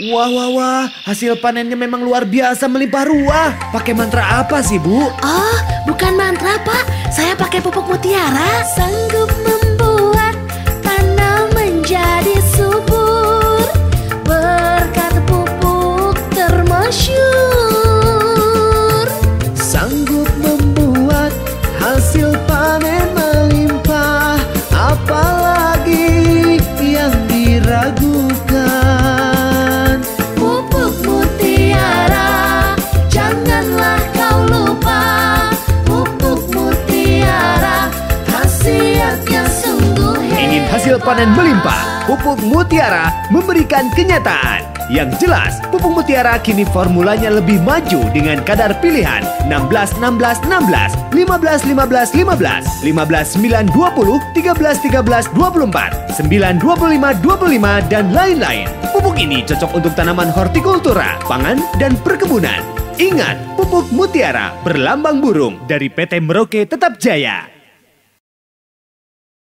Wah, wah, wah. Hasil panennya memang luar biasa melimpah ruah. Pakai mantra apa sih, Bu? Oh, bukan mantra, Pak. Saya pakai pupuk mutiara. Sanggup membuat tanah menjadi subur. Berkat pupuk termasyur. Hasil panen melimpah? Pupuk Mutiara memberikan kenyataan. Yang jelas, pupuk Mutiara kini formulanya lebih maju dengan kadar pilihan 16 16 16, 15 15 15, 15 9 20, 13 13 24, 9 25 25 dan lain-lain. Pupuk ini cocok untuk tanaman hortikultura, pangan dan perkebunan. Ingat, pupuk Mutiara berlambang burung dari PT Merauke Tetap Jaya.